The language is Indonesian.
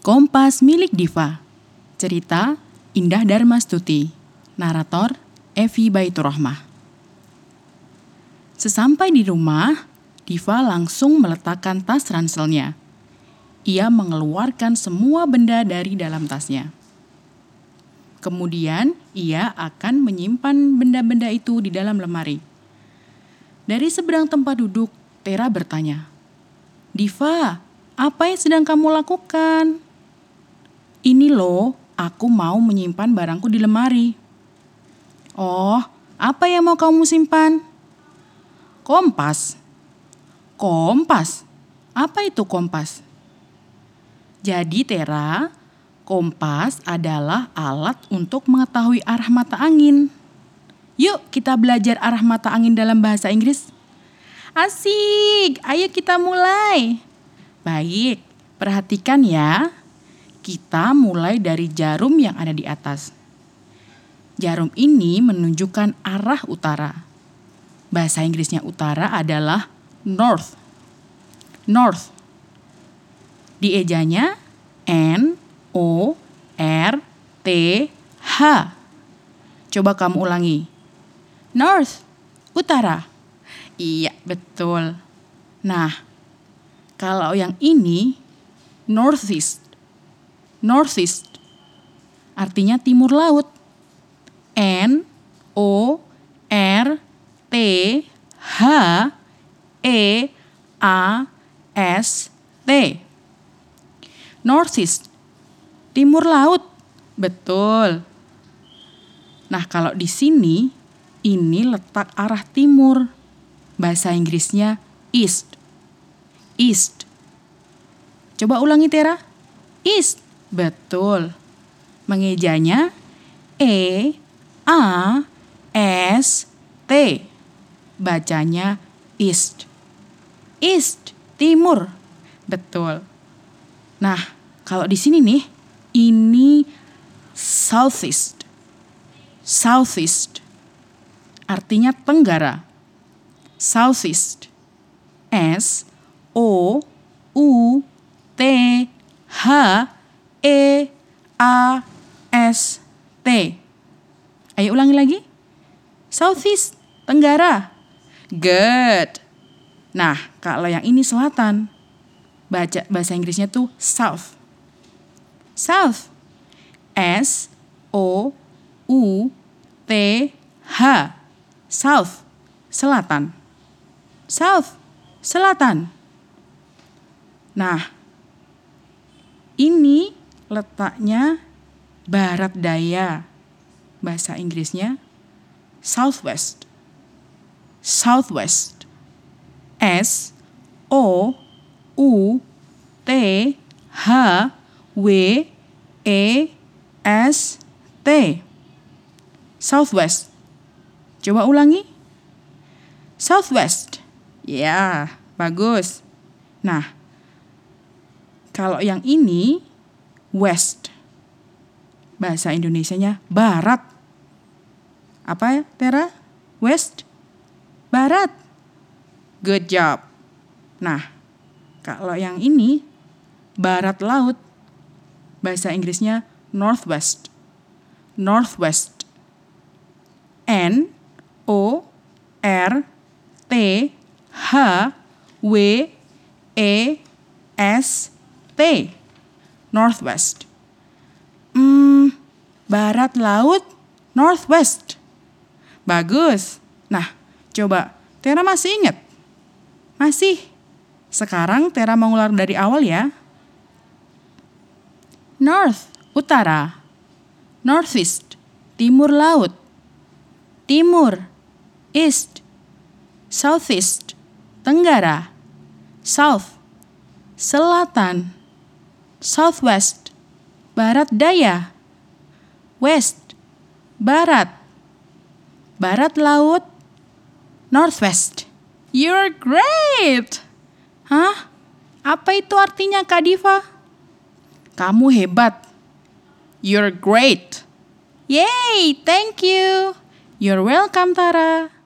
Kompas milik Diva. Cerita Indah Darmastuti. Narator Evi Baiturrahmah. Sesampai di rumah, Diva langsung meletakkan tas ranselnya. Ia mengeluarkan semua benda dari dalam tasnya. Kemudian, ia akan menyimpan benda-benda itu di dalam lemari. Dari seberang tempat duduk, Tera bertanya, "Diva, apa yang sedang kamu lakukan?" Ini loh, aku mau menyimpan barangku di lemari. Oh, apa yang mau kamu simpan? Kompas. Kompas? Apa itu kompas? Jadi Tera, kompas adalah alat untuk mengetahui arah mata angin. Yuk kita belajar arah mata angin dalam bahasa Inggris. Asik, ayo kita mulai. Baik, perhatikan ya. Kita mulai dari jarum yang ada di atas. Jarum ini menunjukkan arah utara. Bahasa Inggrisnya utara adalah north. North. Diejanya N O R T H. Coba kamu ulangi. North, utara. Iya, betul. Nah, kalau yang ini northeast northeast. Artinya timur laut. N O R T H E A S T. Northeast. Timur laut. Betul. Nah, kalau di sini ini letak arah timur. Bahasa Inggrisnya east. East. Coba ulangi Tera. East. Betul. Mengejanya E A S T. Bacanya east. East, timur. Betul. Nah, kalau di sini nih, ini southeast. Southeast. Artinya tenggara. Southeast. S O U T H E A S T. Ayo ulangi lagi. Southeast, Tenggara. Good. Nah, kalau yang ini selatan. Baca bahasa Inggrisnya tuh south. South. S O U T H. South. Selatan. South. Selatan. Nah, ini letaknya barat daya. Bahasa Inggrisnya southwest. Southwest. S O U T H W E S T. Southwest. Coba ulangi. Southwest. Ya, bagus. Nah, kalau yang ini west. Bahasa Indonesianya barat. Apa ya, Tera? West? Barat. Good job. Nah, kalau yang ini barat laut. Bahasa Inggrisnya northwest. Northwest. N O R T H W E S T northwest. Hmm, barat laut, northwest. Bagus. Nah, coba Tera masih ingat? Masih. Sekarang Tera mengulang dari awal ya. North, utara. Northeast, timur laut. Timur, east. Southeast, tenggara. South, selatan southwest, barat daya, west, barat, barat laut, northwest. You're great! Hah? Apa itu artinya Kak Diva? Kamu hebat. You're great. Yay, thank you. You're welcome Tara.